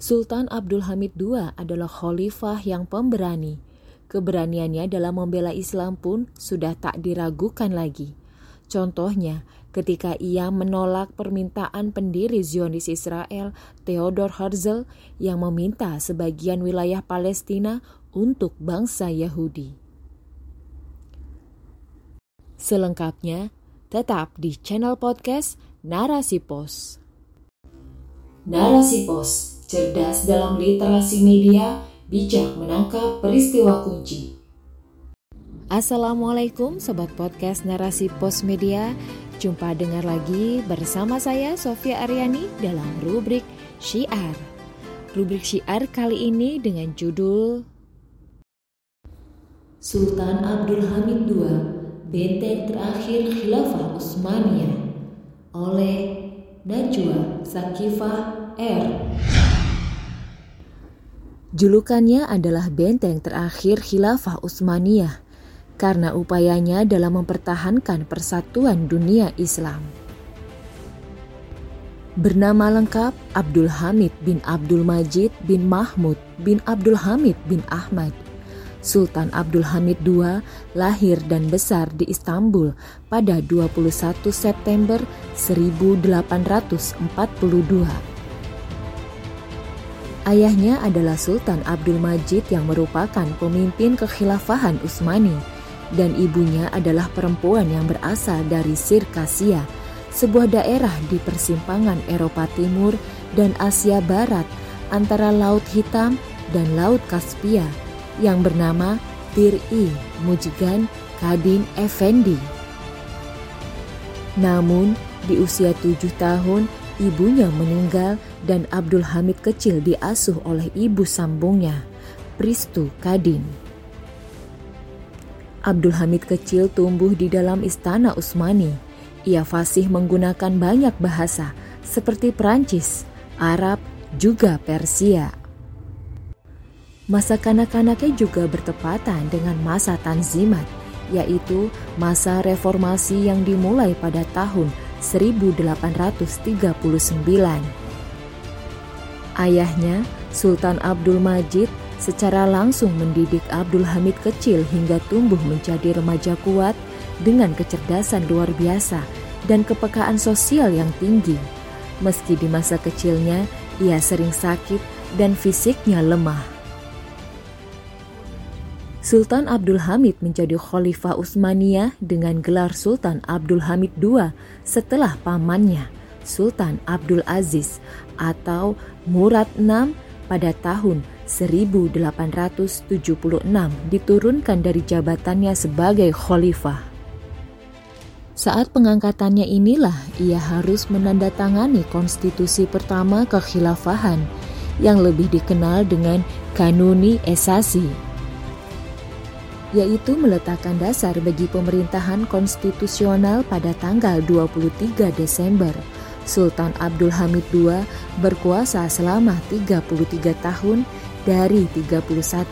Sultan Abdul Hamid II adalah khalifah yang pemberani. Keberaniannya dalam membela Islam pun sudah tak diragukan lagi. Contohnya, ketika ia menolak permintaan pendiri Zionis Israel, Theodor Herzl, yang meminta sebagian wilayah Palestina untuk bangsa Yahudi. Selengkapnya, tetap di channel podcast Narasi Pos. Narasi Pos cerdas dalam literasi media, bijak menangkap peristiwa kunci. Assalamualaikum Sobat Podcast Narasi Pos Media Jumpa dengar lagi bersama saya Sofia Aryani dalam rubrik Syiar Rubrik Syiar kali ini dengan judul Sultan Abdul Hamid II Benteng Terakhir Khilafah Utsmaniyah oleh Najwa Sakifah R. Julukannya adalah benteng terakhir Khilafah Utsmaniyah karena upayanya dalam mempertahankan persatuan dunia Islam. Bernama lengkap Abdul Hamid bin Abdul Majid bin Mahmud bin Abdul Hamid bin Ahmad. Sultan Abdul Hamid II lahir dan besar di Istanbul pada 21 September 1842. Ayahnya adalah Sultan Abdul Majid yang merupakan pemimpin kekhilafahan Utsmani dan ibunya adalah perempuan yang berasal dari Sirkasia, sebuah daerah di persimpangan Eropa Timur dan Asia Barat antara Laut Hitam dan Laut Kaspia yang bernama Tir-i Mujgan Kadin Effendi. Namun, di usia tujuh tahun, Ibunya meninggal dan Abdul Hamid kecil diasuh oleh ibu sambungnya, Pristu Kadin. Abdul Hamid kecil tumbuh di dalam istana Utsmani. Ia fasih menggunakan banyak bahasa seperti Perancis, Arab, juga Persia. Masa kanak-kanaknya juga bertepatan dengan masa Tanzimat, yaitu masa reformasi yang dimulai pada tahun 1839. Ayahnya, Sultan Abdul Majid, secara langsung mendidik Abdul Hamid kecil hingga tumbuh menjadi remaja kuat dengan kecerdasan luar biasa dan kepekaan sosial yang tinggi. Meski di masa kecilnya ia sering sakit dan fisiknya lemah. Sultan Abdul Hamid menjadi Khalifah Utsmaniyah dengan gelar Sultan Abdul Hamid II setelah pamannya, Sultan Abdul Aziz atau Murad VI pada tahun 1876 diturunkan dari jabatannya sebagai khalifah. Saat pengangkatannya inilah ia harus menandatangani konstitusi pertama kekhilafahan yang lebih dikenal dengan Kanuni Esasi yaitu meletakkan dasar bagi pemerintahan konstitusional pada tanggal 23 Desember. Sultan Abdul Hamid II berkuasa selama 33 tahun dari 31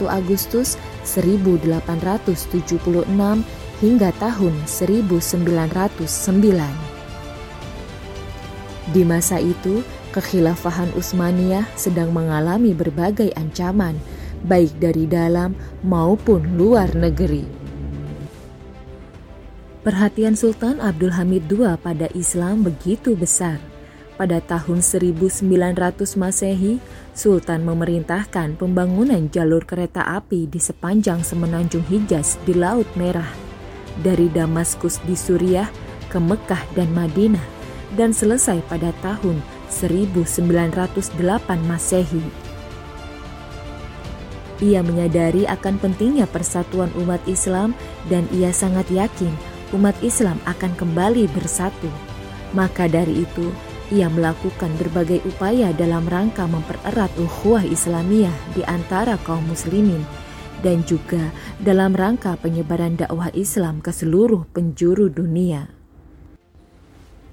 Agustus 1876 hingga tahun 1909. Di masa itu, kekhilafahan Utsmaniyah sedang mengalami berbagai ancaman, baik dari dalam maupun luar negeri. Perhatian Sultan Abdul Hamid II pada Islam begitu besar. Pada tahun 1900 Masehi, Sultan memerintahkan pembangunan jalur kereta api di sepanjang semenanjung Hijaz di Laut Merah, dari Damaskus di Suriah ke Mekah dan Madinah, dan selesai pada tahun 1908 Masehi. Ia menyadari akan pentingnya persatuan umat Islam dan ia sangat yakin umat Islam akan kembali bersatu. Maka dari itu, ia melakukan berbagai upaya dalam rangka mempererat ukhuwah Islamiyah di antara kaum muslimin dan juga dalam rangka penyebaran dakwah Islam ke seluruh penjuru dunia.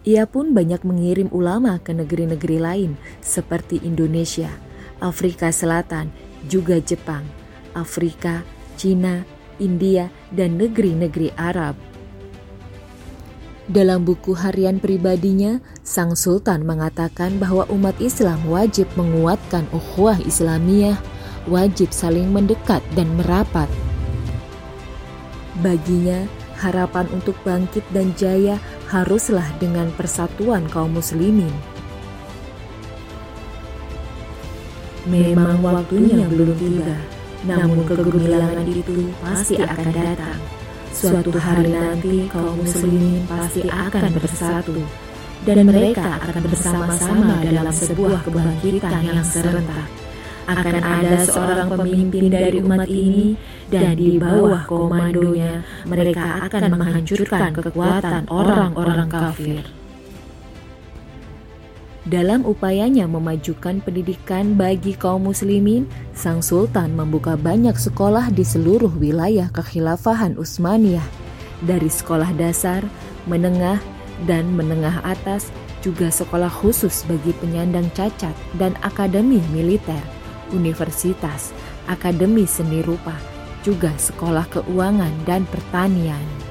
Ia pun banyak mengirim ulama ke negeri-negeri lain seperti Indonesia, Afrika Selatan, juga Jepang, Afrika, Cina, India, dan negeri-negeri Arab. Dalam buku harian pribadinya, Sang Sultan mengatakan bahwa umat Islam wajib menguatkan ukhuwah Islamiyah, wajib saling mendekat dan merapat. Baginya, harapan untuk bangkit dan jaya haruslah dengan persatuan kaum muslimin. Memang waktunya belum tiba, namun kegemilangan itu pasti akan datang. Suatu hari nanti kaum muslimin pasti akan bersatu dan mereka akan bersama-sama dalam sebuah kebangkitan yang serentak. Akan ada seorang pemimpin dari umat ini dan di bawah komandonya mereka akan menghancurkan kekuatan orang-orang kafir. Dalam upayanya memajukan pendidikan bagi kaum muslimin, Sang Sultan membuka banyak sekolah di seluruh wilayah kekhilafahan Utsmaniyah, dari sekolah dasar, menengah, dan menengah atas, juga sekolah khusus bagi penyandang cacat dan akademi militer, universitas, akademi seni rupa, juga sekolah keuangan dan pertanian.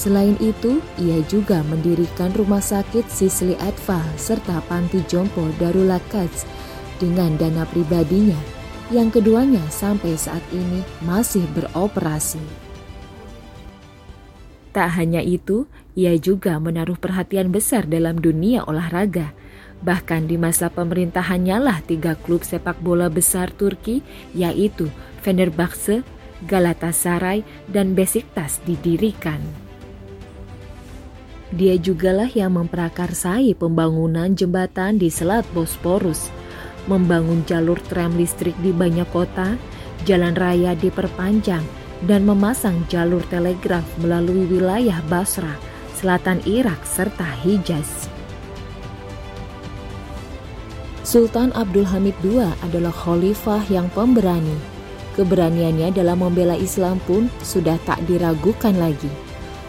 Selain itu, ia juga mendirikan rumah sakit Sisli Atfal serta panti jompo Darul Lakats dengan dana pribadinya yang keduanya sampai saat ini masih beroperasi. Tak hanya itu, ia juga menaruh perhatian besar dalam dunia olahraga. Bahkan di masa pemerintahannya lah tiga klub sepak bola besar Turki yaitu Fenerbahce, Galatasaray, dan Besiktas didirikan. Dia jugalah yang memprakarsai pembangunan jembatan di Selat Bosporus, membangun jalur tram listrik di banyak kota, jalan raya diperpanjang, dan memasang jalur telegraf melalui wilayah Basra, selatan Irak, serta Hijaz. Sultan Abdul Hamid II adalah khalifah yang pemberani. Keberaniannya dalam membela Islam pun sudah tak diragukan lagi.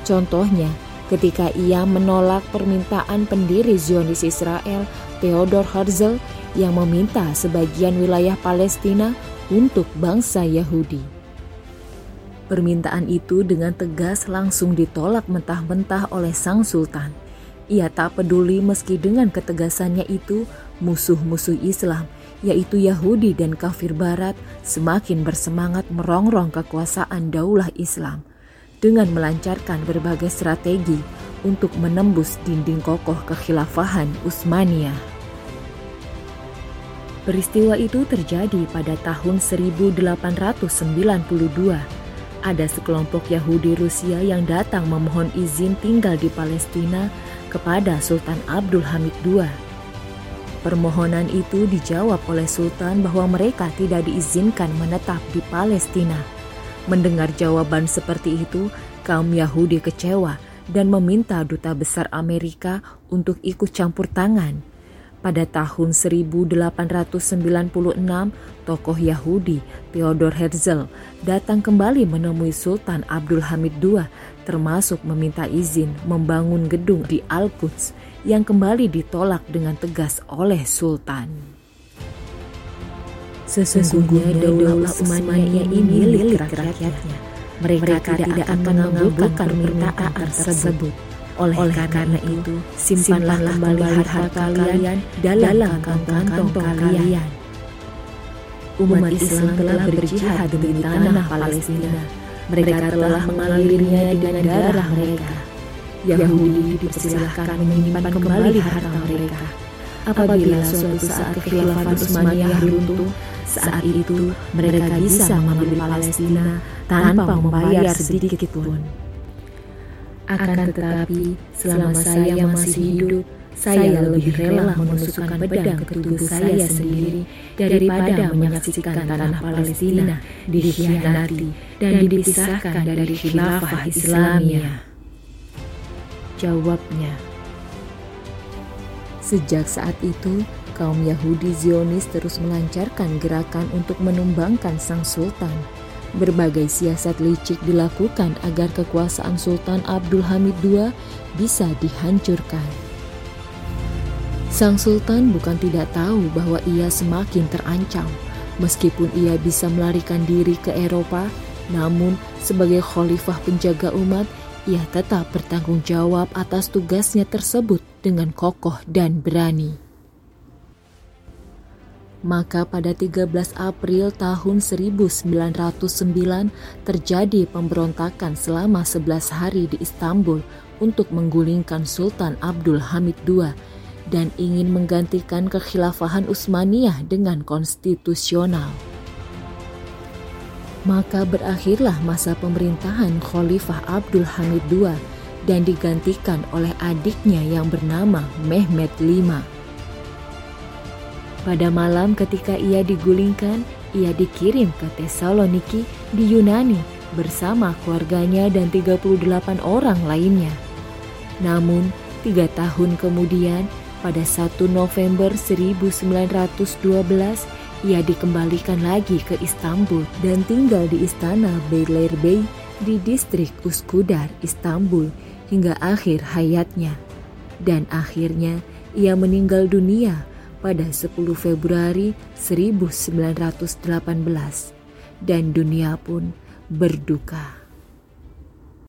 Contohnya, ketika ia menolak permintaan pendiri Zionis Israel Theodor Herzl yang meminta sebagian wilayah Palestina untuk bangsa Yahudi. Permintaan itu dengan tegas langsung ditolak mentah-mentah oleh sang sultan. Ia tak peduli meski dengan ketegasannya itu musuh-musuh Islam yaitu Yahudi dan kafir barat semakin bersemangat merongrong kekuasaan daulah Islam dengan melancarkan berbagai strategi untuk menembus dinding kokoh kekhilafahan Utsmaniyah. Peristiwa itu terjadi pada tahun 1892. Ada sekelompok Yahudi Rusia yang datang memohon izin tinggal di Palestina kepada Sultan Abdul Hamid II. Permohonan itu dijawab oleh Sultan bahwa mereka tidak diizinkan menetap di Palestina Mendengar jawaban seperti itu, kaum Yahudi kecewa dan meminta duta besar Amerika untuk ikut campur tangan. Pada tahun 1896, tokoh Yahudi Theodor Herzl datang kembali menemui Sultan Abdul Hamid II termasuk meminta izin membangun gedung di Al-Quds yang kembali ditolak dengan tegas oleh Sultan. Sesungguhnya daulah Utsmaniyah ini milik rakyatnya. Mereka tidak akan mengabulkan permintaan tersebut. Oleh karena itu, simpanlah kembali harta kalian dalam kantong-kantong kalian. Umat Islam telah berjihad demi tanah Palestina. Mereka telah mengalirnya dengan darah mereka. Yahudi dipersilahkan menyimpan kembali harta mereka. Apabila suatu saat kekhilafan Utsmaniyah runtuh, saat itu mereka bisa mengambil Palestina tanpa membayar sedikit pun. Akan tetapi, selama saya masih hidup, saya lebih rela menusukkan pedang ke tubuh saya sendiri daripada menyaksikan tanah Palestina dikhianati dan dipisahkan dari khilafah Islamiyah. Jawabnya, Sejak saat itu, kaum Yahudi Zionis terus melancarkan gerakan untuk menumbangkan sang sultan. Berbagai siasat licik dilakukan agar kekuasaan Sultan Abdul Hamid II bisa dihancurkan. Sang sultan bukan tidak tahu bahwa ia semakin terancam. Meskipun ia bisa melarikan diri ke Eropa, namun sebagai khalifah penjaga umat, ia tetap bertanggung jawab atas tugasnya tersebut dengan kokoh dan berani. Maka pada 13 April tahun 1909 terjadi pemberontakan selama 11 hari di Istanbul untuk menggulingkan Sultan Abdul Hamid II dan ingin menggantikan kekhilafahan Utsmaniyah dengan konstitusional. Maka berakhirlah masa pemerintahan Khalifah Abdul Hamid II dan digantikan oleh adiknya yang bernama Mehmet V. Pada malam ketika ia digulingkan, ia dikirim ke Thessaloniki di Yunani bersama keluarganya dan 38 orang lainnya. Namun, tiga tahun kemudian, pada 1 November 1912, ia dikembalikan lagi ke Istanbul dan tinggal di istana Beylerbeyi di distrik Uskudar, Istanbul hingga akhir hayatnya. Dan akhirnya ia meninggal dunia pada 10 Februari 1918 dan dunia pun berduka.